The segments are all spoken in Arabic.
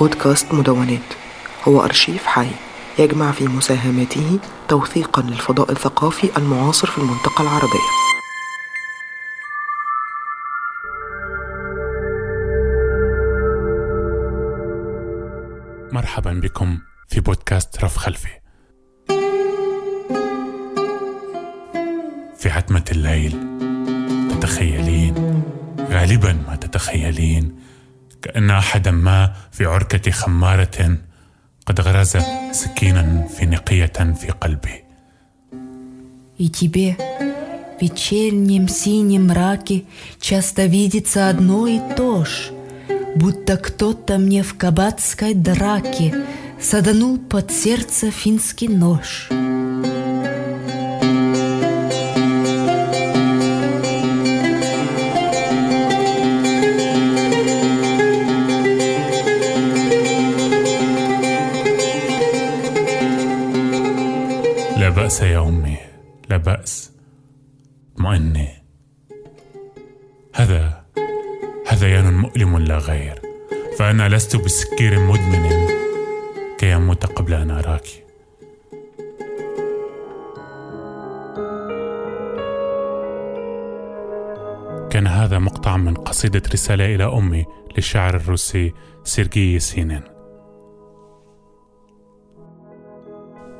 بودكاست مدونات. هو أرشيف حي يجمع في مساهماته توثيقا للفضاء الثقافي المعاصر في المنطقة العربية. مرحبا بكم في بودكاست رف خلفي. في عتمة الليل تتخيلين غالبا ما تتخيلين كأن أحدا ما في عركة خمارة قد غرز سكينا في نقية في قلبي И тебе в вечернем синем мраке часто видится одно и то ж, будто кто-то мне в кабацкой драке саданул под сердце финский нож. اطمئني هذا هذيان مؤلم لا غير. فأنا لست بسكير مدمن كي أموت قبل أن أراك. كان هذا مقطع من قصيدة رسالة إلى أمي للشاعر الروسي سيرجي يسينين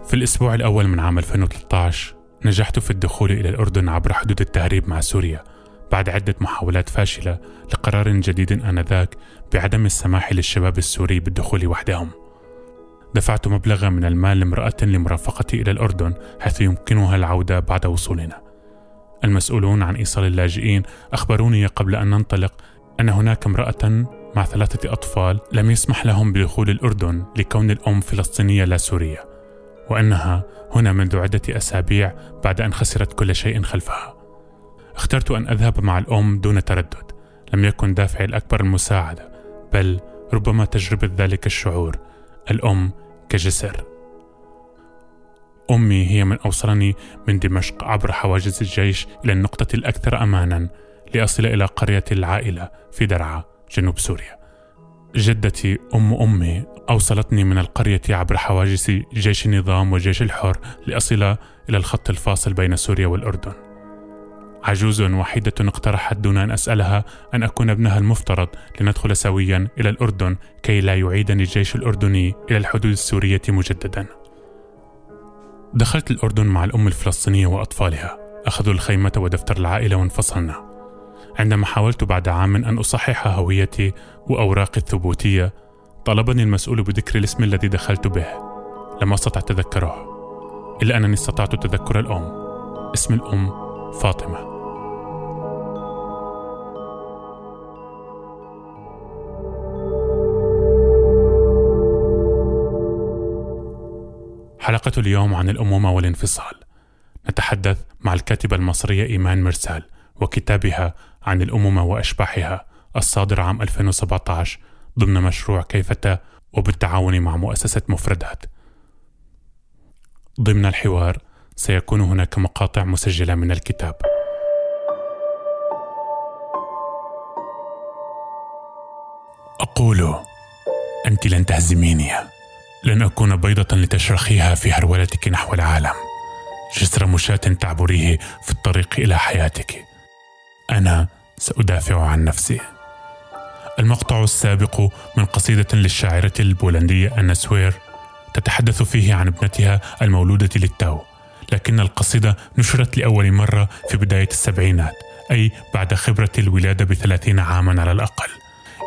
في الأسبوع الأول من عام 2013 نجحت في الدخول إلى الأردن عبر حدود التهريب مع سوريا بعد عدة محاولات فاشلة لقرار جديد آنذاك بعدم السماح للشباب السوري بالدخول وحدهم. دفعت مبلغا من المال لامرأة لمرافقتي إلى الأردن حيث يمكنها العودة بعد وصولنا. المسؤولون عن إيصال اللاجئين أخبروني قبل أن ننطلق أن هناك امرأة مع ثلاثة أطفال لم يسمح لهم بدخول الأردن لكون الأم فلسطينية لا سورية. وأنها هنا منذ عدة أسابيع بعد أن خسرت كل شيء خلفها. اخترت أن أذهب مع الأم دون تردد، لم يكن دافعي الأكبر المساعدة، بل ربما تجربة ذلك الشعور، الأم كجسر. أمي هي من أوصلني من دمشق عبر حواجز الجيش إلى النقطة الأكثر أمانا لأصل إلى قرية العائلة في درعا جنوب سوريا. جدتي أم أمي أوصلتني من القرية عبر حواجز جيش النظام وجيش الحر لأصل إلى الخط الفاصل بين سوريا والأردن. عجوز وحيدة اقترحت دون أن أسألها أن أكون ابنها المفترض لندخل سويا إلى الأردن كي لا يعيدني الجيش الأردني إلى الحدود السورية مجددا. دخلت الأردن مع الأم الفلسطينية وأطفالها أخذوا الخيمة ودفتر العائلة وانفصلنا عندما حاولت بعد عام أن أصحح هويتي وأوراقي الثبوتية طلبني المسؤول بذكر الاسم الذي دخلت به. لم أستطع تذكره إلا أنني استطعت تذكر الأم اسم الأم فاطمة. حلقة اليوم عن الأمومة والانفصال. نتحدث مع الكاتبة المصرية إيمان مرسال وكتابها عن الأمومة وأشباحها. الصادر عام 2017 ضمن مشروع كيفتا وبالتعاون مع مؤسسة مفردات. ضمن الحوار سيكون هناك مقاطع مسجلة من الكتاب. أقول أنت لن تهزميني. لن أكون بيضة لتشرخيها في هرولتك نحو العالم. جسر مشاة تعبريه في الطريق إلى حياتك. أنا سأدافع عن نفسي. المقطع السابق من قصيدة للشاعرة البولندية أنا سوير تتحدث فيه عن ابنتها المولودة للتو لكن القصيدة نشرت لأول مرة في بداية السبعينات أي بعد خبرة الولادة بثلاثين عاما على الأقل.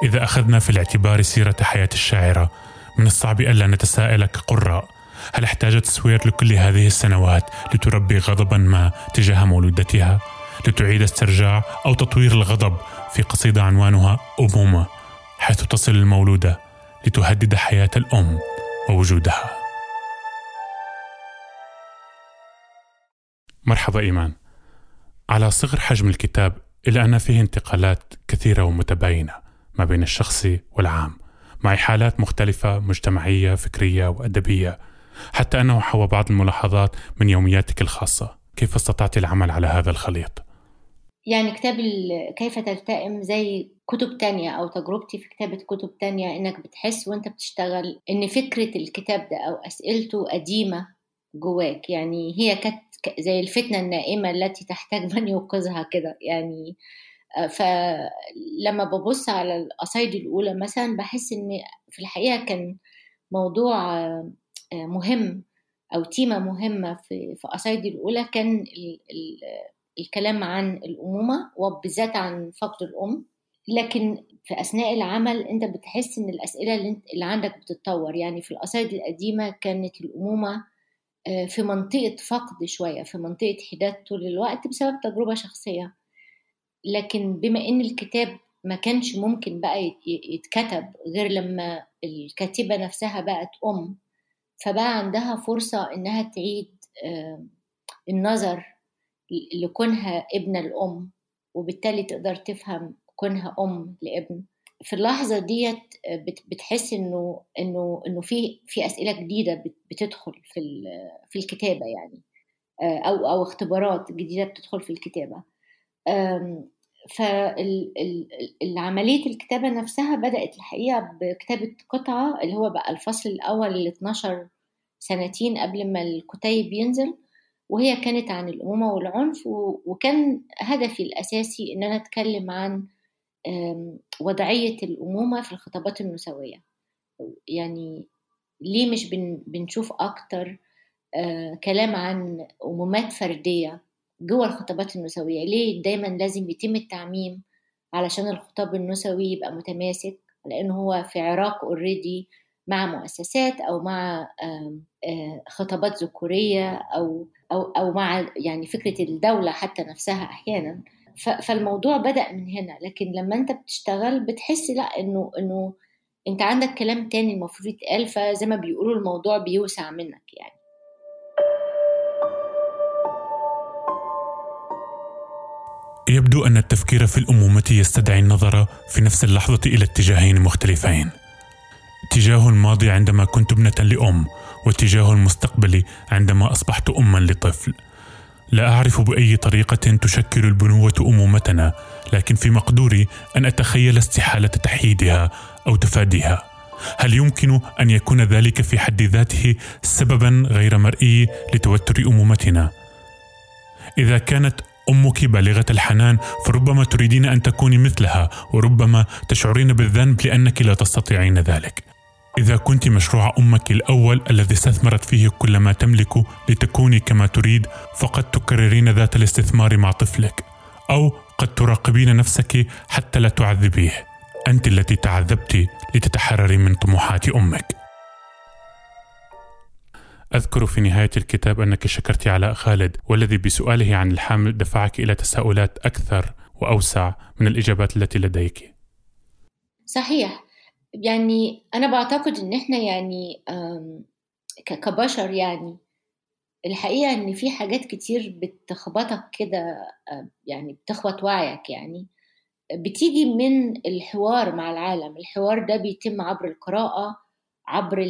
إذا أخذنا في الاعتبار سيرة حياة الشاعرة من الصعب ألا نتساءل كقراء هل احتاجت سوير لكل هذه السنوات لتربي غضبا ما تجاه مولودتها؟ لتعيد استرجاع أو تطوير الغضب في قصيدة عنوانها أمومة حيث تصل المولودة لتهدد حياة الأم ووجودها. مرحبا إيمان. على صغر حجم الكتاب إلا أن فيه انتقالات كثيرة ومتباينة ما بين الشخصي والعام مع حالات مختلفة مجتمعية فكرية وأدبية حتى أنه حوى بعض الملاحظات من يومياتك الخاصة. كيف استطعت العمل على هذا الخليط؟ يعني كتاب كيف تلتئم زي كتب تانية أو تجربتي في كتابة كتب تانية إنك بتحس وإنت بتشتغل إن فكرة الكتاب ده أو أسئلته قديمة جواك. يعني هي كانت زي الفتنة النائمة التي تحتاج من يوقظها كده. يعني آه، فلما ببص على القصايد الأولى مثلا بحس إن في الحقيقة كان موضوع آه، مهم أو تيمة مهمة في قصايدي الأولى كان الكلام عن الأمومة وبالذات عن فقد الأم لكن في أثناء العمل أنت بتحس إن الأسئلة اللي, عندك بتتطور. يعني في القصايد القديمة كانت الأمومة آه، في منطقة فقد شوية في منطقة حداد طول الوقت بسبب تجربة شخصية. لكن بما إن الكتاب ما كانش ممكن بقى يتكتب غير لما الكاتبة نفسها بقت أم فبقى عندها فرصة إنها تعيد آه، النظر لكونها ابنة الأم وبالتالي تقدر تفهم كونها أم لابن. في اللحظة ديت بتحس إنه إنه إنه في في أسئلة جديدة بتدخل في في الكتابة يعني. آه، أو أو اختبارات جديدة بتدخل في الكتابة. فالعملية الكتابة نفسها بدأت الحقيقة بكتابة قطعة اللي هو بقى الفصل الأول اللي 12 سنتين قبل ما الكتيب ينزل. وهي كانت عن الأمومة والعنف وكان هدفي الأساسي إن أنا أتكلم عن وضعية الأمومة في الخطابات النسوية. يعني ليه مش بنشوف أكتر كلام عن أمومات فردية جوه الخطابات النسوية؟ ليه دايما لازم يتم التعميم علشان الخطاب النسوي يبقى متماسك؟ لأنه هو في عراق اوريدي مع مؤسسات أو مع خطابات ذكورية أو أو أو مع يعني فكرة الدولة حتى نفسها أحيانا فالموضوع بدأ من هنا لكن لما أنت بتشتغل بتحس لأ إنه إنه أنت عندك كلام تاني المفروض يتقال فزي ما بيقولوا الموضوع بيوسع منك يعني يبدو أن التفكير في الأمومة يستدعي النظر في نفس اللحظة إلى اتجاهين مختلفين. اتجاه الماضي عندما كنت ابنة لأم، واتجاه المستقبل عندما أصبحت أما لطفل. لا أعرف بأي طريقة تشكل البنوة أمومتنا، لكن في مقدوري أن أتخيل استحالة تحييدها أو تفاديها. هل يمكن أن يكون ذلك في حد ذاته سببا غير مرئي لتوتر أمومتنا؟ إذا كانت أمك بالغة الحنان فربما تريدين أن تكوني مثلها وربما تشعرين بالذنب لأنك لا تستطيعين ذلك إذا كنت مشروع أمك الأول الذي استثمرت فيه كل ما تملك لتكوني كما تريد فقد تكررين ذات الاستثمار مع طفلك أو قد تراقبين نفسك حتى لا تعذبيه. أنت التي تعذبت لتتحرري من طموحات أمك. أذكر في نهاية الكتاب أنك شكرت علاء خالد والذي بسؤاله عن الحامل دفعك إلى تساؤلات أكثر وأوسع من الإجابات التي لديك. صحيح. يعني أنا بعتقد إن إحنا يعني كبشر يعني الحقيقة إن في حاجات كتير بتخبطك كده يعني بتخبط وعيك يعني. بتيجي من الحوار مع العالم. الحوار ده بيتم عبر القراءة عبر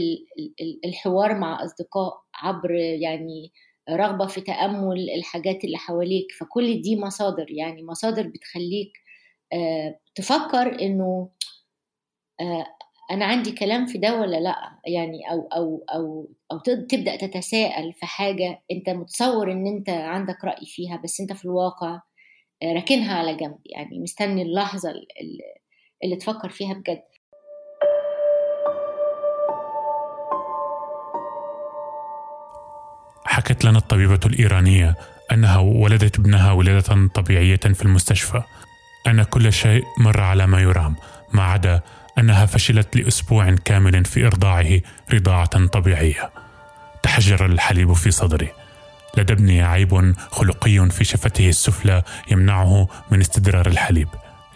الحوار مع أصدقاء عبر يعني رغبة في تأمل الحاجات اللي حواليك. فكل دي مصادر يعني مصادر بتخليك آه، تفكر إنه آه، أنا عندي كلام في ده ولا لأ؟ يعني أو أو أو أو تبدأ تتساءل في حاجة أنت متصور إن أنت عندك رأي فيها بس أنت في الواقع آه، راكنها على جنب يعني مستني اللحظة اللي, اللي تفكر فيها بجد. حكت لنا الطبيبة الإيرانية أنها ولدت ابنها ولادة طبيعية في المستشفى. أن كل شيء مر على ما يرام ما عدا أنها فشلت لأسبوع كامل في إرضاعه رضاعة طبيعية. تحجر الحليب في صدري لدى ابني عيب خلقي في شفته السفلى يمنعه من استدرار الحليب.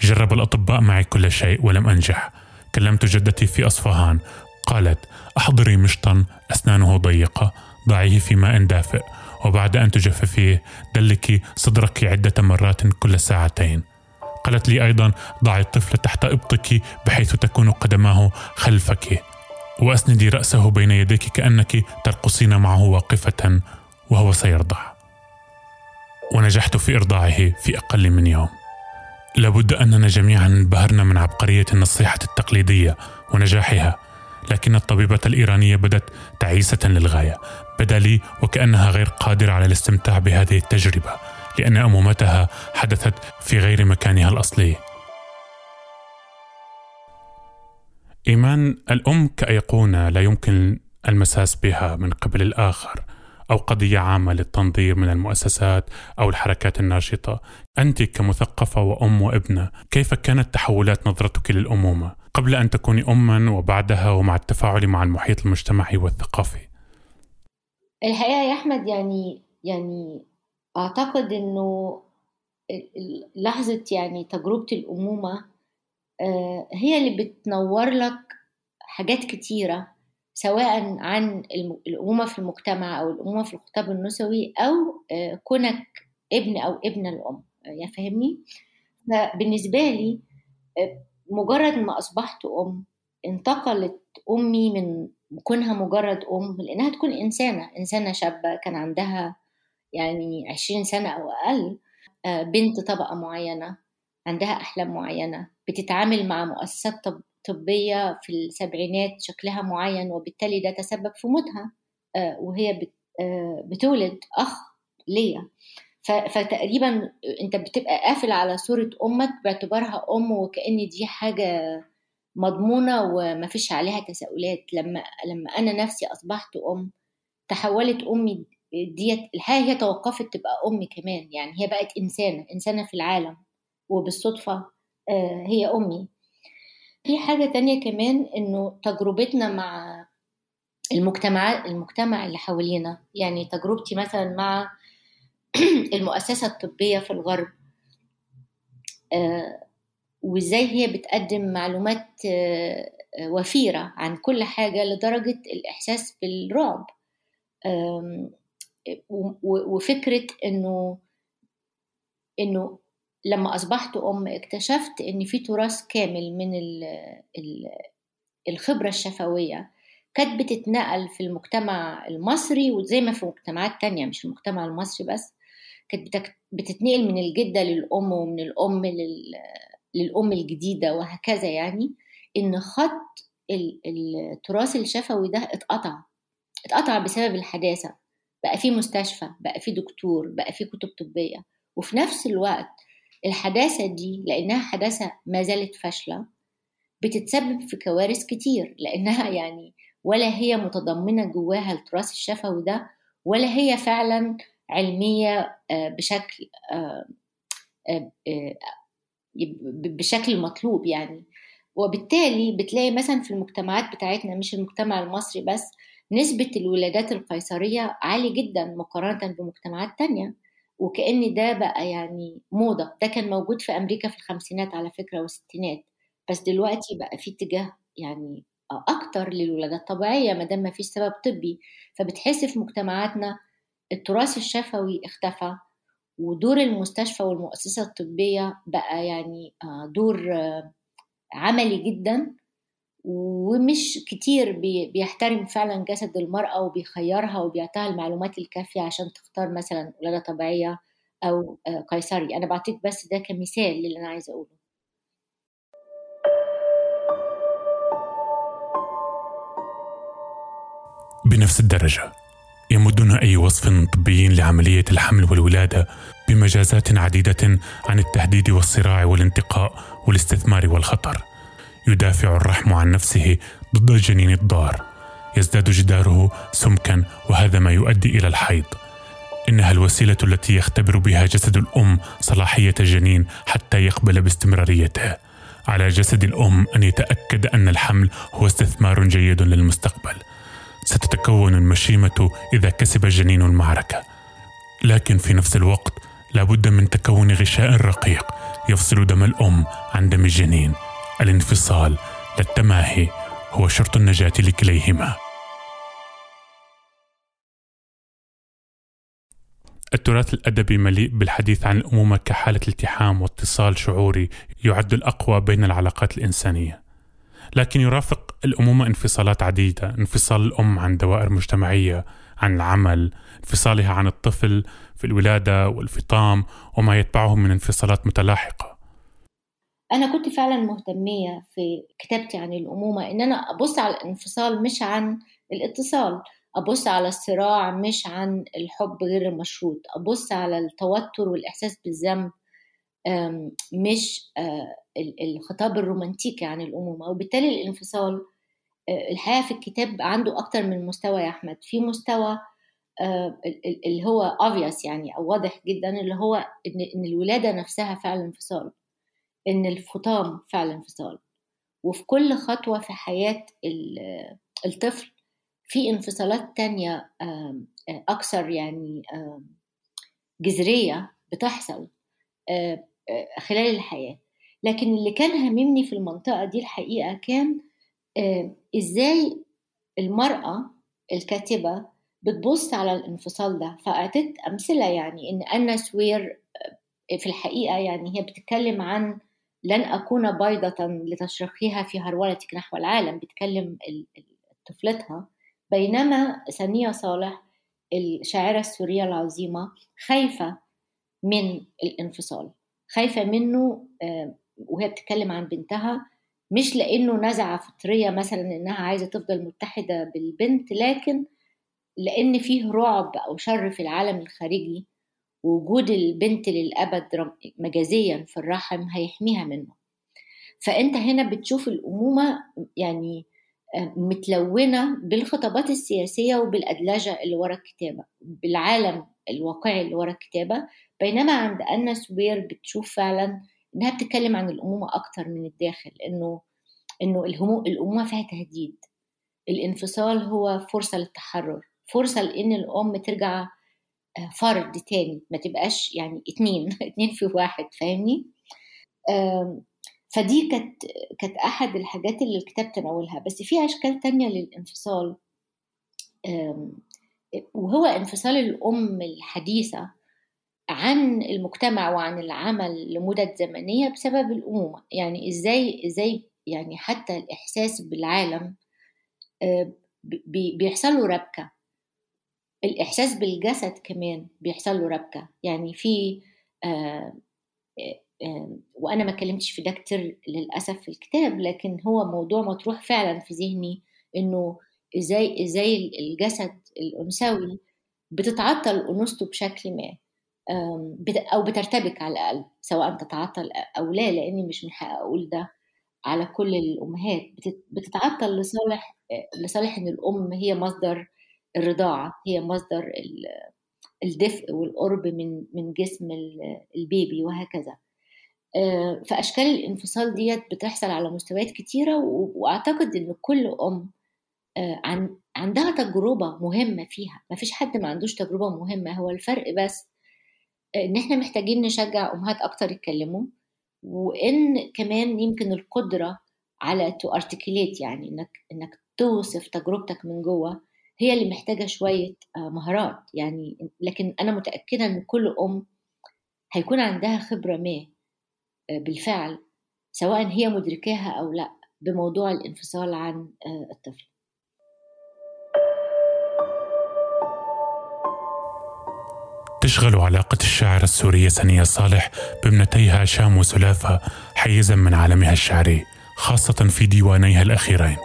جرب الأطباء معي كل شيء ولم أنجح. كلمت جدتي في أصفهان. قالت أحضري مشطا أسنانه ضيقة ضعيه في ماء دافئ وبعد أن تجففيه دلكي صدرك عدة مرات كل ساعتين. قالت لي أيضا ضعي الطفل تحت إبطك بحيث تكون قدماه خلفك وأسندي رأسه بين يديك كأنك ترقصين معه واقفة وهو سيرضع. ونجحت في إرضاعه في أقل من يوم. لابد أننا جميعا انبهرنا من عبقرية النصيحة التقليدية ونجاحها لكن الطبيبة الإيرانية بدت تعيسة للغاية. بدا لي وكأنها غير قادرة على الاستمتاع بهذه التجربة. لأن أمومتها حدثت في غير مكانها الأصلي. إيمان الأم كأيقونة لا يمكن المساس بها من قبل الآخر أو قضية عامة للتنظير من المؤسسات أو الحركات الناشطة. أنت كمثقفة وأم وابنة كيف كانت تحولات نظرتك للأمومة؟ قبل أن تكوني أما وبعدها ومع التفاعل مع المحيط المجتمعي والثقافي. الحقيقة يا أحمد يعني يعني أعتقد إنه لحظة يعني تجربة الأمومة آه، هي اللي بتنور لك حاجات كتيرة سواء عن الأمومة في المجتمع أو الأمومة في الخطاب النسوي أو آه، كونك ابن أو ابنة الأم يعني فاهمني؟ فبالنسبة لي آه، مجرد ما أصبحت أم انتقلت أمي من كونها مجرد أم لأنها تكون إنسانة إنسانة شابة كان عندها يعني عشرين سنة أو أقل آه، بنت طبقة معينة عندها أحلام معينة بتتعامل مع مؤسسات طب طبية في السبعينات شكلها معين وبالتالي ده تسبب في موتها آه، وهي آه، بتولد أخ ليا. فتقريبا أنت بتبقى قافل على صورة أمك باعتبارها أم وكأن دي حاجة مضمونة وما فيش عليها تساؤلات. لما لما أنا نفسي أصبحت أم تحولت أمي ديت الحقيقة هي توقفت تبقى امي كمان يعني هي بقت انسانة إنسانة في العالم وبالصدفة آه، هي أمي. في حاجة تانية كمان إنه تجربتنا مع المجتمع المجتمع اللي حوالينا يعني تجربتي مثلا مع المؤسسة الطبية في الغرب آه، وإزاي هي بتقدم معلومات آه، وفيرة عن كل حاجة لدرجة الإحساس بالرعب. وفكرة إنه إنه لما أصبحت أم اكتشفت إن في تراث كامل من الخبرة الشفوية كانت بتتنقل في المجتمع المصري وزي ما في مجتمعات تانية مش المجتمع المصري بس كانت بتتنقل من الجدة للأم ومن الأم للأم الجديدة وهكذا يعني إن خط التراث الشفوي ده اتقطع. اتقطع بسبب الحداثة. بقى في مستشفى بقى في دكتور بقى في كتب طبية. وفي نفس الوقت الحداثة دي لأنها حداثة ما زالت فاشلة بتتسبب في كوارث كتير لأنها يعني ولا هي متضمنة جواها التراث الشفوي ده ولا هي فعلا علمية آه، بشكل آه، آه، بشكل مطلوب يعني. وبالتالي بتلاقي مثلا في المجتمعات بتاعتنا مش المجتمع المصري بس نسبة الولادات القيصرية عالية جدا مقارنة بمجتمعات تانية وكأن ده بقى يعني موضة. ده كان موجود في أمريكا في الخمسينات على فكرة والستينات. بس دلوقتي بقى في اتجاه يعني أكتر للولادات الطبيعية ما دام ما فيش سبب طبي. فبتحس في مجتمعاتنا التراث الشفوي اختفى ودور المستشفى والمؤسسة الطبية بقى يعني آه، دور آه، عملي جدا. ومش كتير بيحترم فعلا جسد المرأة وبيخيرها وبيعطيها المعلومات الكافية عشان تختار مثلا ولادة طبيعية أو آه، قيصري. أنا بعطيك بس ده كمثال للي أنا عايزة أقوله. بنفس الدرجة يمدون أي وصف طبي لعملية الحمل والولادة بمجازات عديدة عن التهديد والصراع والانتقاء والاستثمار والخطر. يدافع الرحم عن نفسه ضد الجنين الضار يزداد جداره سمكا وهذا ما يؤدي إلى الحيض. إنها الوسيلة التي يختبر بها جسد الأم صلاحية الجنين حتى يقبل باستمراريته. على جسد الأم أن يتأكد أن الحمل هو استثمار جيد للمستقبل. ستتكون المشيمة إذا كسب الجنين المعركة. لكن في نفس الوقت لابد من تكون غشاء رقيق يفصل دم الأم عن دم الجنين. الانفصال للتماهي هو شرط النجاة لكليهما. التراث الأدبي مليء بالحديث عن الأمومة كحالة التحام واتصال شعوري يعد الأقوى بين العلاقات الإنسانية. لكن يرافق الأمومة انفصالات عديدة انفصال الأم عن دوائر مجتمعية عن العمل انفصالها عن الطفل في الولادة والفطام وما يتبعه من انفصالات متلاحقة. أنا كنت فعلا مهتمية في كتابتي عن الأمومة إن أنا أبص على الانفصال مش عن الاتصال أبص على الصراع مش عن الحب غير المشروط أبص على التوتر والإحساس بالذنب مش آه، الخطاب الرومانتيكي عن الأمومة. وبالتالي الانفصال آه، الحقيقة في الكتاب عنده أكتر من مستوى يا أحمد. في مستوى آه، اللي هو obvious يعني أو واضح جدا اللي هو إن الولادة نفسها فعلا انفصال. إن الفطام فعلا انفصال وفي كل خطوة في حياة الطفل في انفصالات تانية أكثر يعني جذرية بتحصل خلال الحياة. لكن اللي كان هاممني في المنطقة دي الحقيقة كان إزاي المرأة الكاتبة بتبص على الانفصال ده. فأعطيت أمثلة يعني إن أنا سوير في الحقيقة يعني هي بتتكلم عن لن أكون بيضة لتشرقيها في هرولتك نحو العالم بتكلم طفلتها. بينما سنية صالح الشاعرة السورية العظيمة خايفة من الانفصال خايفة منه وهي بتتكلم عن بنتها مش لأنه نزعة فطرية مثلا إنها عايزة تفضل متحدة بالبنت لكن لأن فيه رعب أو شر في العالم الخارجي. وجود البنت للأبد مجازيا في الرحم هيحميها منه. فأنت هنا بتشوف الأمومة يعني آه، متلونة بالخطابات السياسية وبالأدلجة اللي ورا الكتابة بالعالم الواقعي اللي ورا الكتابة. بينما عند أنا سوير بتشوف فعلا إنها بتتكلم عن الأمومة أكتر من الداخل إنه إنه الأمومة فيها تهديد. الانفصال هو فرصة للتحرر فرصة لإن الأم ترجع فرد تاني ما تبقاش يعني اتنين اتنين في واحد فاهمني؟ فدي كانت كانت أحد الحاجات اللي الكتاب تناولها بس في أشكال تانية للانفصال. وهو انفصال الأم الحديثة عن المجتمع وعن العمل لمدد زمنية بسبب الأمومة. يعني إزاي إزاي يعني حتى الإحساس بالعالم بيحصل له ربكة. الإحساس بالجسد كمان بيحصل له ربكة. يعني في وأنا ما اتكلمتش في ده كتير للأسف في الكتاب لكن هو موضوع مطروح فعلا في ذهني إنه إزاي إزاي الجسد الأنثوي بتتعطل أنوثته بشكل ما أو بترتبك على الأقل سواء تتعطل أو لا لأني مش من حق أقول ده على كل الأمهات. بتتعطل لصالح لصالح إن الأم هي مصدر الرضاعة هي مصدر الدفء والقرب من من جسم البيبي وهكذا. آه، فأشكال الانفصال ديت بتحصل على مستويات كتيرة وأعتقد إن كل أم آه، عن عندها تجربة مهمة فيها. ما فيش حد ما عندوش تجربة مهمة. هو الفرق بس إن إحنا محتاجين نشجع أمهات أكتر يتكلموا وإن كمان يمكن القدرة على تو يعني انك إنك توصف تجربتك من جوه هي اللي محتاجة شوية آه، مهارات. يعني لكن أنا متأكدة إن كل أم هيكون عندها خبرة ما بالفعل سواء هي مدركاها أو لأ بموضوع الانفصال عن آه، الطفل. تشغل علاقة الشاعرة السورية سنية صالح بابنتيها شام وسلافة حيزا من عالمها الشعري خاصة في ديوانيها الأخيرين.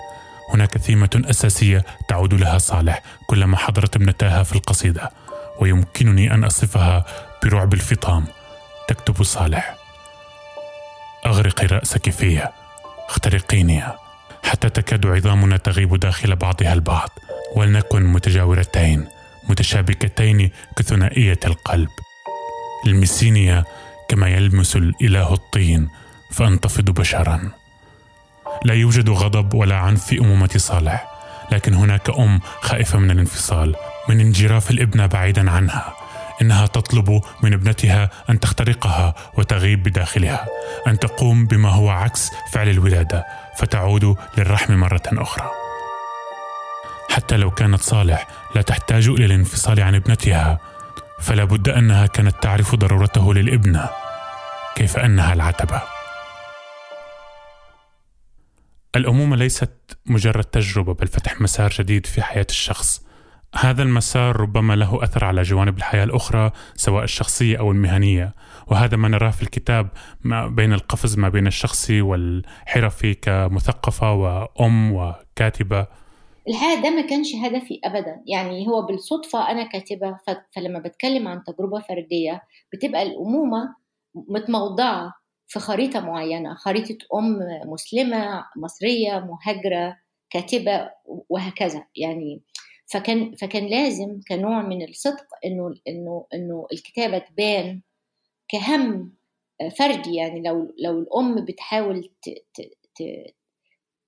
هناك ثيمة أساسية تعود لها صالح كلما حضرت ابنتاها في القصيدة ويمكنني أن أصفها برعب الفطام. تكتب صالح. أغرقي رأسك فيها. اخترقيني. حتى تكاد عظامنا تغيب داخل بعضها البعض. ولنكن متجاورتين متشابكتين كثنائية القلب. المسينيا كما يلمس الإله الطين فأنتفض بشرا. لا يوجد غضب ولا عنف في أمومة صالح لكن هناك أم خائفة من الانفصال من انجراف الابنة بعيدا عنها. إنها تطلب من ابنتها أن تخترقها وتغيب بداخلها أن تقوم بما هو عكس فعل الولادة فتعود للرحم مرة أخرى. حتى لو كانت صالح لا تحتاج إلى الانفصال عن ابنتها فلا بد أنها كانت تعرف ضرورته للابنه كيف أنها العتبة. الأمومة ليست مجرد تجربة بل فتح مسار جديد في حياة الشخص. هذا المسار ربما له أثر على جوانب الحياة الأخرى سواء الشخصية أو المهنية. وهذا ما نراه في الكتاب ما بين القفز ما بين الشخصي والحرفي كمثقفة وأم وكاتبة. الحقيقة ده ما كانش هدفي أبدا. يعني هو بالصدفة أنا كاتبة فلما بتكلم عن تجربة فردية بتبقى الأمومة متموضعة. في خريطة معينة خريطة أم مسلمة مصرية مهاجرة كاتبة وهكذا يعني فكان فكان لازم كنوع من الصدق إنه إنه إنه الكتابة تبان كهم فردي يعني لو لو الأم بتحاول ت ت ت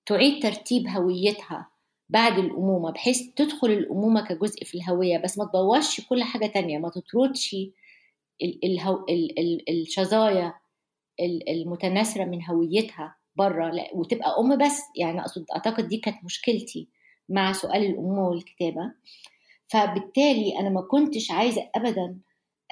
تعيد ترتيب هويتها بعد الأمومة بحيث تدخل الأمومة كجزء في الهوية بس ما تبوظش كل حاجة تانية ما تطردش. الشظايا المتناثرة من هويتها بره وتبقى أم بس يعني أقصد أعتقد دي كانت مشكلتي مع سؤال الأمومة والكتابة. فبالتالي أنا ما كنتش عايزة أبدا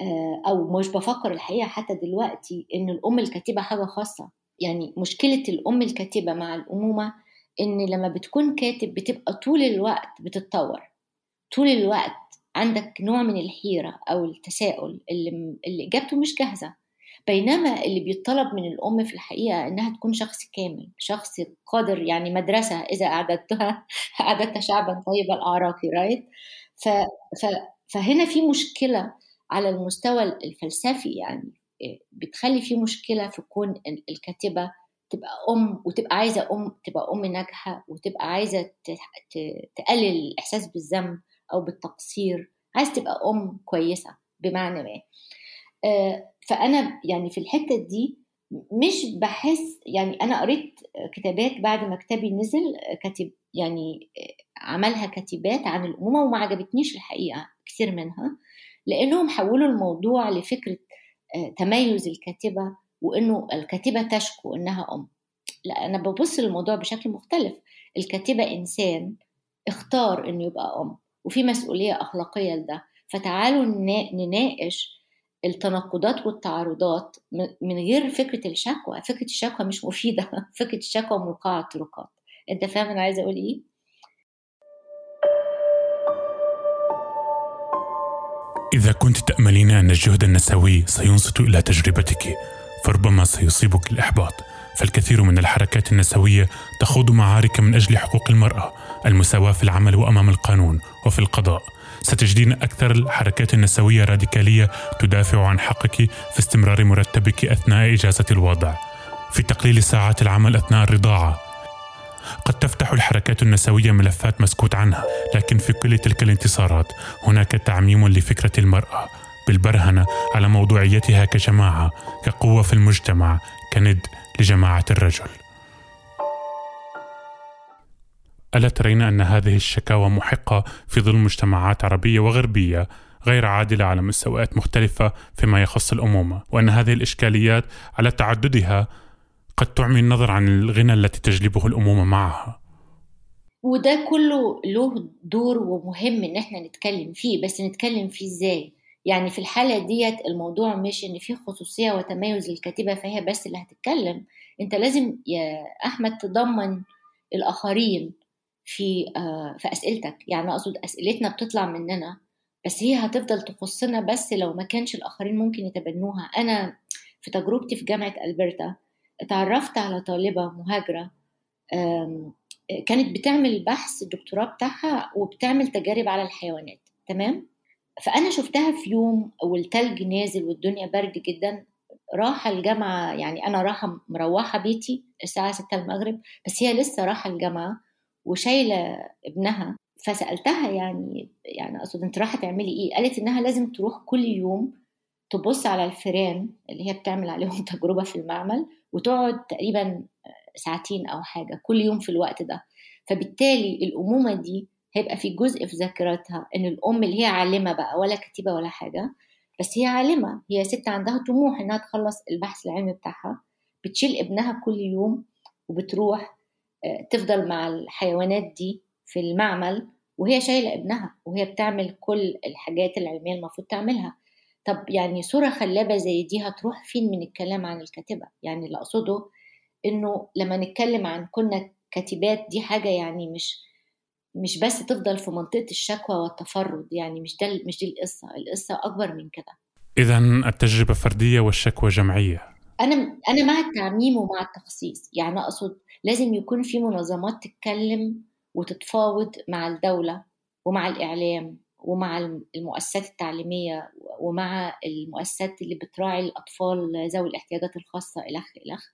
آه، أو مش بفكر الحقيقة حتى دلوقتي إن الأم الكاتبة حاجة خاصة. يعني مشكلة الأم الكاتبة مع الأمومة إن لما بتكون كاتب بتبقى طول الوقت بتتطور. طول الوقت عندك نوع من الحيرة أو التساؤل اللي, اللي إجابته مش جاهزة. بينما اللي بيطلب من الأم في الحقيقة إنها تكون شخص كامل شخص قادر يعني مدرسة إذا أعددتها أعددت شعبا طيب الأعراقي رايت ف... ف... فهنا في مشكلة على المستوى الفلسفي يعني بتخلي في مشكلة في كون الكاتبة تبقى أم وتبقى عايزة أم تبقى أم ناجحة وتبقى عايزة تقلل الإحساس بالذنب أو بالتقصير عايزة تبقى أم كويسة بمعنى ما. آه، فأنا يعني في الحتة دي مش بحس يعني أنا قريت كتابات بعد ما كتابي نزل كاتب يعني عملها كاتبات عن الأمومة وما عجبتنيش الحقيقة كثير منها لأنهم حولوا الموضوع لفكرة آه، تميز الكاتبة وإنه الكاتبة تشكو إنها أم. لا أنا ببص للموضوع بشكل مختلف. الكاتبة إنسان اختار إنه يبقى أم وفي مسؤولية أخلاقية لده. فتعالوا نناقش التناقضات والتعارضات من غير فكرة الشكوى. فكرة الشكوى مش مفيدة. فكرة الشكوى موقعة الطرقات. انت فاهم أنا عايزة أقول إيه؟ إذا كنت تأملين أن الجهد النسوي سينصت إلى تجربتك فربما سيصيبك الإحباط. فالكثير من الحركات النسوية تخوض معارك من أجل حقوق المرأة المساواة في العمل وأمام القانون وفي القضاء. ستجدين أكثر الحركات النسوية راديكالية تدافع عن حقك في استمرار مرتبك أثناء إجازة الوضع. في تقليل ساعات العمل أثناء الرضاعة. قد تفتح الحركات النسوية ملفات مسكوت عنها لكن في كل تلك الانتصارات هناك تعميم لفكرة المرأة بالبرهنة على موضوعيتها كجماعة كقوة في المجتمع كند لجماعة الرجل. ألا ترين أن هذه الشكاوى محقة في ظل مجتمعات عربية وغربية غير عادلة على مستويات مختلفة فيما يخص الأمومة وأن هذه الإشكاليات على تعددها قد تعمي النظر عن الغنى التي تجلبه الأمومة معها. وده كله له دور ومهم إن إحنا نتكلم فيه بس نتكلم فيه إزاي؟ يعني في الحالة ديت الموضوع مش إن في خصوصية وتميز للكاتبة فهي بس اللي هتتكلم. أنت لازم يا أحمد تضمن الآخرين. في آه، في أسئلتك. يعني أقصد أسئلتنا بتطلع مننا بس هي هتفضل تخصنا بس لو ما كانش الآخرين ممكن يتبنوها. أنا في تجربتي في جامعة ألبرتا اتعرفت على طالبة مهاجرة كانت بتعمل بحث الدكتوراه بتاعها وبتعمل تجارب على الحيوانات. تمام؟ فأنا شفتها في يوم والتلج نازل والدنيا برد جدا. راح الجامعة يعني أنا راحة مروحة بيتي الساعة 6 المغرب بس هي لسه راحة الجامعة. وشايلة ابنها فسألتها يعني يعني أقصد أنت رايحة تعملي إيه؟ قالت إنها لازم تروح كل يوم تبص على الفيران اللي هي بتعمل عليهم تجربة في المعمل وتقعد تقريبا ساعتين أو حاجة كل يوم في الوقت ده. فبالتالي الأمومة دي هيبقى في جزء في ذاكرتها إن الأم اللي هي عالمة بقى ولا كتيبة ولا حاجة بس هي عالمة. هي ست عندها طموح إنها تخلص البحث العلمي بتاعها بتشيل ابنها كل يوم وبتروح تفضل مع الحيوانات دي في المعمل وهي شايلة ابنها وهي بتعمل كل الحاجات العلمية المفروض تعملها. طب يعني صورة خلابة زي دي هتروح فين من الكلام عن الكاتبة؟ يعني اللي أقصده إنه لما نتكلم عن كنا كاتبات دي حاجة يعني مش مش بس تفضل في منطقة الشكوى والتفرد يعني مش ده مش دي القصة. القصة أكبر من كده. إذا التجربة فردية والشكوى جمعية. أنا أنا مع التعميم ومع التخصيص. يعني أقصد لازم يكون في منظمات تتكلم وتتفاوض مع الدولة ومع الإعلام ومع المؤسسات التعليمية ومع المؤسسات اللي بتراعي الأطفال ذوي الاحتياجات الخاصة إلخ إلخ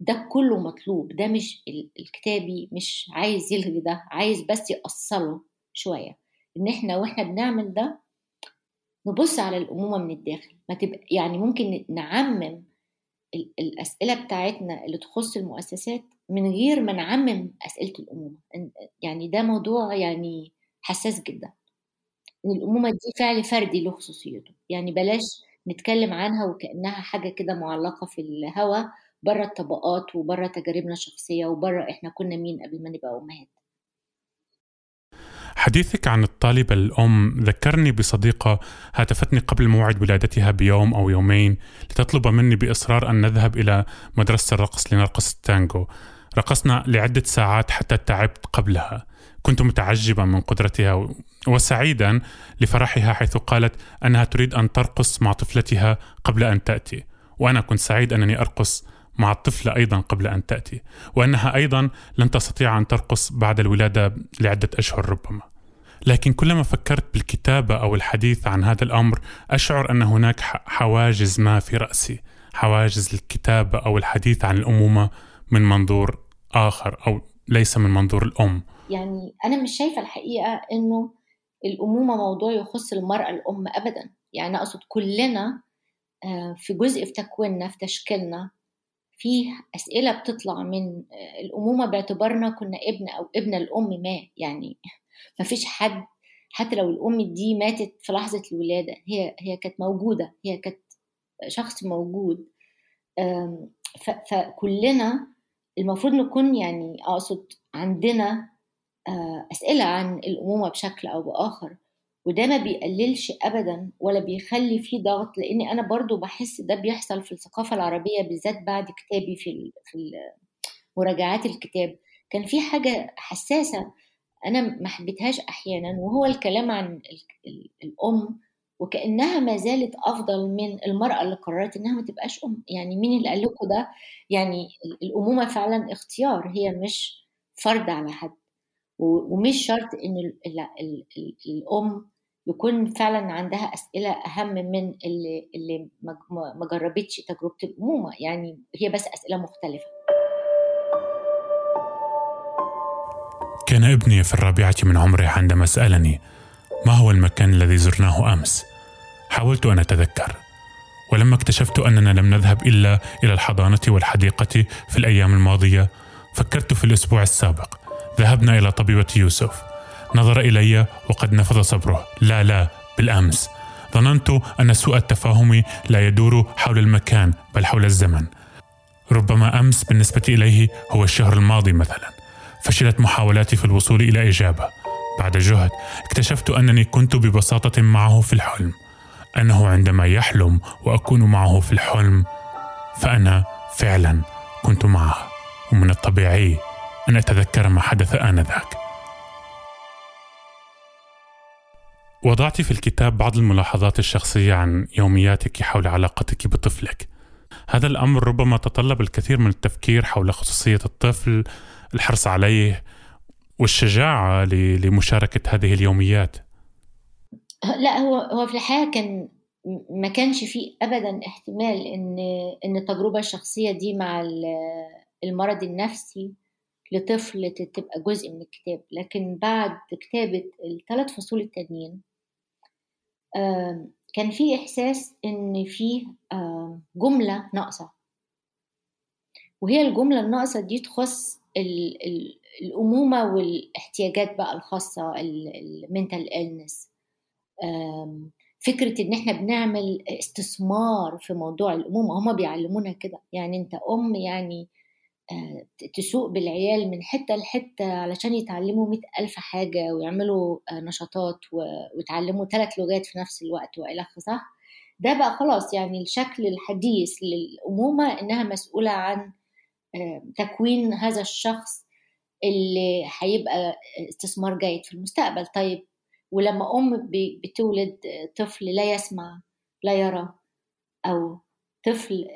ده كله مطلوب. ده مش الكتابي مش عايز يلغي ده عايز بس يأصله شوية. إن إحنا وإحنا بنعمل ده نبص على الأمومة من الداخل. ما تبقى يعني ممكن نعمم الأسئلة بتاعتنا اللي تخص المؤسسات من غير ما نعمم أسئلة الأمومة. يعني ده موضوع يعني حساس جدا. إن الأمومة دي فعل فردي له خصوصيته. يعني بلاش نتكلم عنها وكأنها حاجة كده معلقة في الهوا بره الطبقات وبره تجاربنا الشخصية وبره إحنا كنا مين قبل ما نبقى أمهات. حديثك عن الطالبة الأم ذكرني بصديقة هاتفتني قبل موعد ولادتها بيوم أو يومين لتطلب مني بإصرار أن نذهب إلى مدرسة الرقص لنرقص التانجو. رقصنا لعدة ساعات حتى تعبت قبلها. كنت متعجبا من قدرتها وسعيدا لفرحها حيث قالت أنها تريد أن ترقص مع طفلتها قبل أن تأتي. وأنا كنت سعيد أنني أرقص مع الطفلة أيضا قبل أن تأتي. وأنها أيضا لن تستطيع أن ترقص بعد الولادة لعدة أشهر ربما. لكن كلما فكرت بالكتابة أو الحديث عن هذا الأمر أشعر أن هناك حواجز ما في رأسي. حواجز الكتابة أو الحديث عن الأمومة من منظور آخر أو ليس من منظور الأم. يعني أنا مش شايفة الحقيقة أنه الأمومة موضوع يخص المرأة الأم أبدا. يعني أقصد كلنا آه، في جزء في تكويننا في تشكيلنا في أسئلة بتطلع من الأمومة باعتبارنا كنا ابن أو ابن الأم ما يعني. ما فيش حد حتى لو الأم دي ماتت في لحظة الولادة هي هي كانت موجودة هي كانت شخص موجود. فكلنا المفروض نكون يعني أقصد عندنا آه، أسئلة عن الأمومة بشكل أو بآخر وده ما بيقللش ابدا ولا بيخلي فيه ضغط لأني أنا برضو بحس ده بيحصل في الثقافة العربية بالذات بعد كتابي في في مراجعات الكتاب. كان في حاجة حساسة أنا ما حبيتهاش أحيانا وهو الكلام عن الأم وكأنها ما زالت أفضل من المرأة اللي قررت إنها ما تبقاش أم. يعني مين اللي قال لكم ده؟ يعني الأمومة فعلا اختيار هي مش فرض على حد. ومش شرط إن الأم يكون فعلا عندها أسئلة أهم من اللي اللي ما جربتش تجربة الأمومة. يعني هي بس أسئلة مختلفة. كان ابني في الرابعة من عمره عندما سألني ما هو المكان الذي زرناه أمس؟ حاولت أن أتذكر ولما اكتشفت أننا لم نذهب إلا إلى الحضانة والحديقة في الأيام الماضية فكرت في الأسبوع السابق. ذهبنا إلى طبيبة يوسف. نظر إلي وقد نفض صبره. لا لا بالأمس. ظننت أن سوء التفاهم لا يدور حول المكان بل حول الزمن. ربما أمس بالنسبة إليه هو الشهر الماضي مثلا. فشلت محاولاتي في الوصول إلى إجابة. بعد جهد اكتشفت أنني كنت ببساطة معه في الحلم. أنه عندما يحلم وأكون معه في الحلم فأنا فعلا كنت معه. ومن الطبيعي أن أتذكر ما حدث آنذاك. وضعت في الكتاب بعض الملاحظات الشخصية عن يومياتك حول علاقتك بطفلك. هذا الأمر ربما تطلب الكثير من التفكير حول خصوصية الطفل، الحرص عليه والشجاعة لمشاركة هذه اليوميات. لا هو هو في الحقيقة كان ما كانش فيه أبدا احتمال إن إن التجربة الشخصية دي مع المرض النفسي لطفل تبقى جزء من الكتاب لكن بعد كتابة الثلاث فصول التانيين كان في إحساس إن في جملة ناقصة وهي الجملة الناقصة دي تخص الأمومة والاحتياجات بقى الخاصة المنتال إلنس فكرة إن إحنا بنعمل استثمار في موضوع الأمومة هما بيعلمونا كده. يعني أنت أم يعني آه، تسوق بالعيال من حتة لحتة علشان يتعلموا مئة ألف حاجة ويعملوا آه، نشاطات ويتعلموا ثلاث لغات في نفس الوقت وإلخ صح؟ ده بقى خلاص يعني الشكل الحديث للأمومة إنها مسؤولة عن تكوين هذا الشخص اللي هيبقى استثمار جيد في المستقبل. طيب ولما أم بتولد طفل لا يسمع لا يرى أو طفل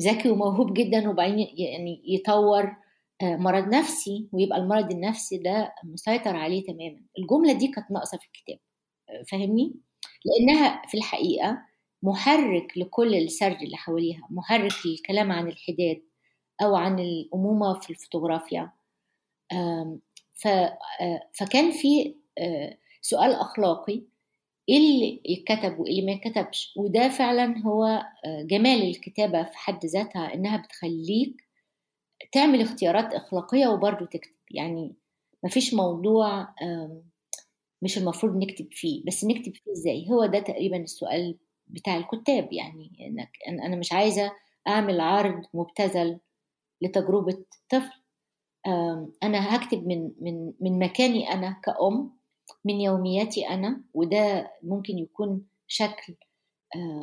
ذكي وموهوب جدا وبعدين يعني يطور مرض نفسي ويبقى المرض النفسي ده مسيطر عليه تماما. الجملة دي كانت ناقصة في الكتاب فاهمني؟ لأنها في الحقيقة محرك لكل السرد اللي حواليها محرك للكلام عن الحداد أو عن الأمومة في الفوتوغرافيا. فكان في سؤال أخلاقي إيه اللي يتكتب وإيه اللي ما يتكتبش؟ وده فعلا هو جمال الكتابة في حد ذاتها إنها بتخليك تعمل اختيارات أخلاقية وبرضه تكتب. يعني مفيش موضوع مش المفروض نكتب فيه. بس نكتب فيه إزاي؟ هو ده تقريبا السؤال بتاع الكتاب. يعني إنك أنا مش عايزة أعمل عرض مبتذل لتجربة طفل. أنا هكتب من من من مكاني أنا كأم من يومياتي أنا وده ممكن يكون شكل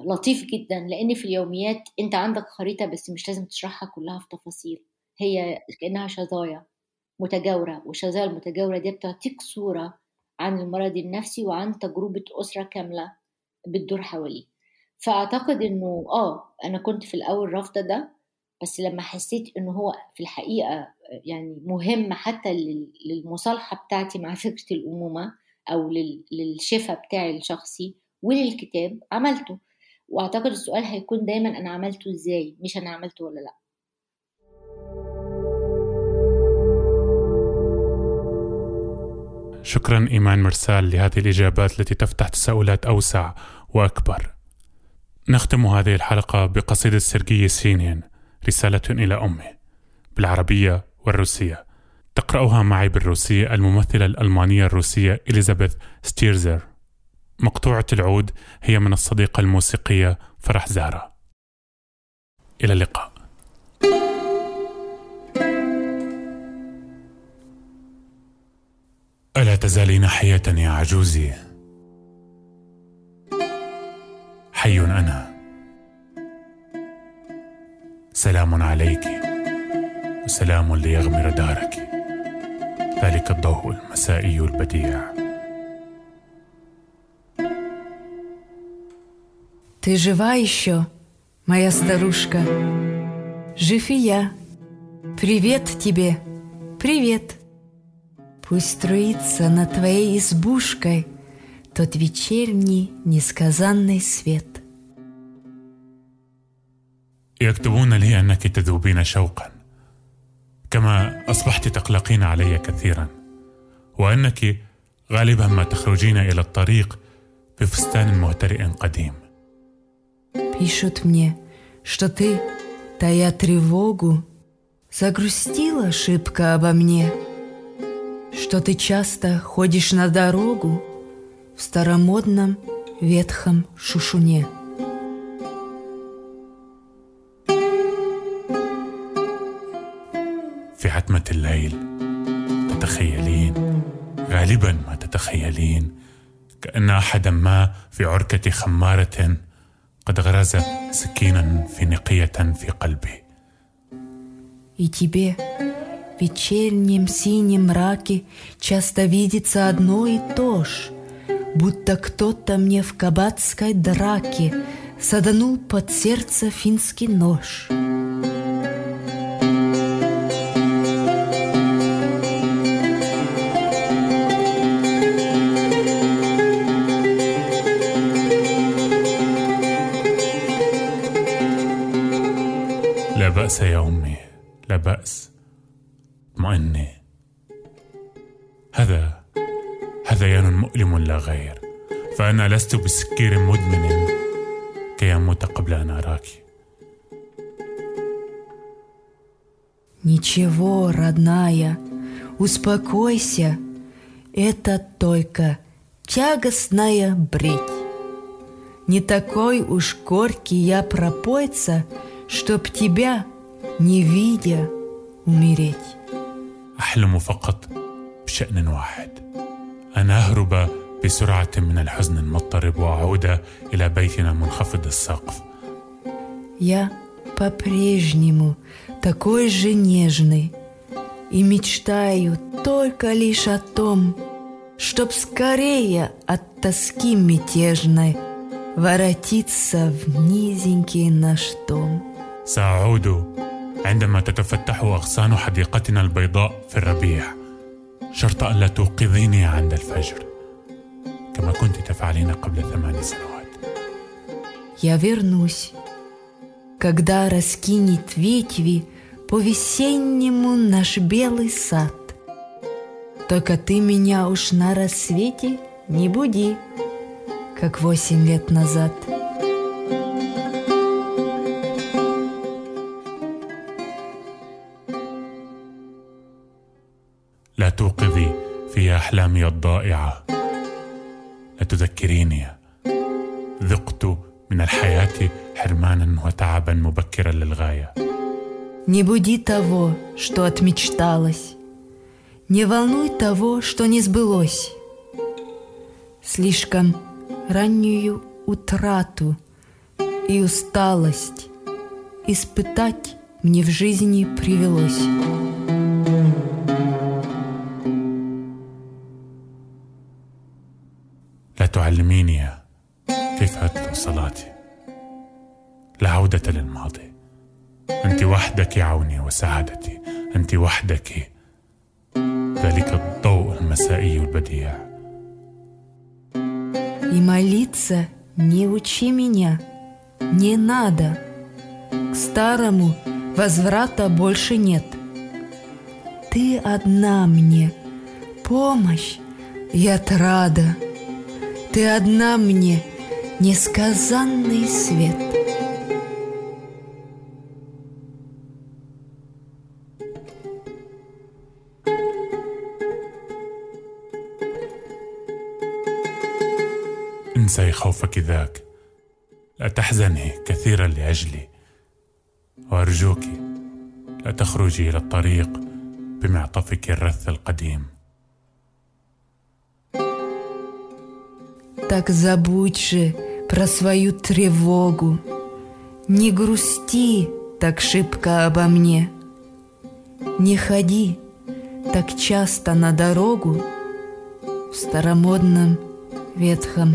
لطيف جدا لأن في اليوميات أنت عندك خريطة بس مش لازم تشرحها كلها في تفاصيل. هي كأنها شظايا متجاورة والشظايا المتجاورة دي بتعطيك صورة عن المرض النفسي وعن تجربة أسرة كاملة بتدور حواليه. فأعتقد إنه آه أنا كنت في الأول رافضة ده بس لما حسيت إنه هو في الحقيقة يعني مهم حتى للمصالحة بتاعتي مع فكرة الأمومة أو للشفاء بتاعي الشخصي وللكتاب عملته. وأعتقد السؤال هيكون دايما أنا عملته إزاي؟ مش أنا عملته ولا لأ. شكرا إيمان مرسال لهذه الإجابات التي تفتح تساؤلات أوسع وأكبر. نختم هذه الحلقة بقصيدة سيرجي سينين رسالة إلى أمه بالعربية والروسية. تقرأها معي بالروسيه الممثلة الألمانية الروسية إليزابيث ستيرزر. مقطوعة العود هي من الصديقة الموسيقية فرح زهرة. إلى اللقاء. ألا تزالين حية يا عجوزي؟ حي أنا. سلام عليك وسلام ليغمر دارك ذلك الضوء المسائي البديع Ты жива еще, моя старушка? Жив и я. Привет тебе, привет. Пусть струится над твоей избушкой Тот вечерний несказанный свет. يكتبون لي أنك تذوبين شوقا كما أصبحت تقلقين علي كثيرا وأنك غالبا ما تخرجين إلى الطريق بفستان مهترئ قديم Пишут мне, что ты, тая тревогу, Загрустила шибко обо мне — что ты часто ходишь на дорогу в старомодном ветхом шушуне. تتخيلين غالبا ما تتخيلين كأن أحدا ما في عركة خمارة قد غرز سكينا في نقية في قلبي. И тебе вечернем синем мраке часто видится одно и то ж, будто кто-то мне в кабацкой драке саданул под сердце финский нож. بأس يا أمي لا بأس اطمئني هذا هذيان مؤلم لا غير فأنا لست بسكير مدمن كي أموت قبل أن أراك Ничего, родная, успокойся, это только тягостная бредь. Не такой уж горький я пропойца, чтоб тебя, не видя, умереть. أحلم فقط بشأن واحد أن أهرب بسرعة من الحزن المضطرب وأعود إلى بيتنا منخفض السقف Я по-прежнему такой же нежный и мечтаю только лишь о том, чтоб скорее от тоски мятежной воротиться в низенький наш дом. سأعود عندما تتفتح أغصان حديقتنا البيضاء في الربيع شرط ألا توقظيني عند الفجر كما كنت تفعلين قبل ثمان سنوات Я вернусь, когда раскинет ветви по-весеннему наш белый сад. Только ты меня уж на рассвете не буди, как восемь лет назад. توقظي في أحلامي الضائعة لا تذكريني ذقت من الحياة حرمانا وتعبا مبكرا للغاية Не буди того, что отмечталось. Не волнуй того, что не сбылось. Слишком раннюю утрату и усталость испытать мне в жизни привелось. وحدك عوني وسعادتي أنت وحدك ذلك الضوء المسائي البديع И молиться не учи меня, не надо. К старому возврата больше нет. Ты одна мне, помощь и отрада. Ты одна мне, несказанный свет. انسي خوفك ذاك لا تحزني كثيرا لاجلي وارجوك لا تخرجي الى الطريق بمعطفك الرث القديم Так забудь же про свою тревогу. Не грусти так шибко обо мне. Не ходи так часто на дорогу в старомодном ветхом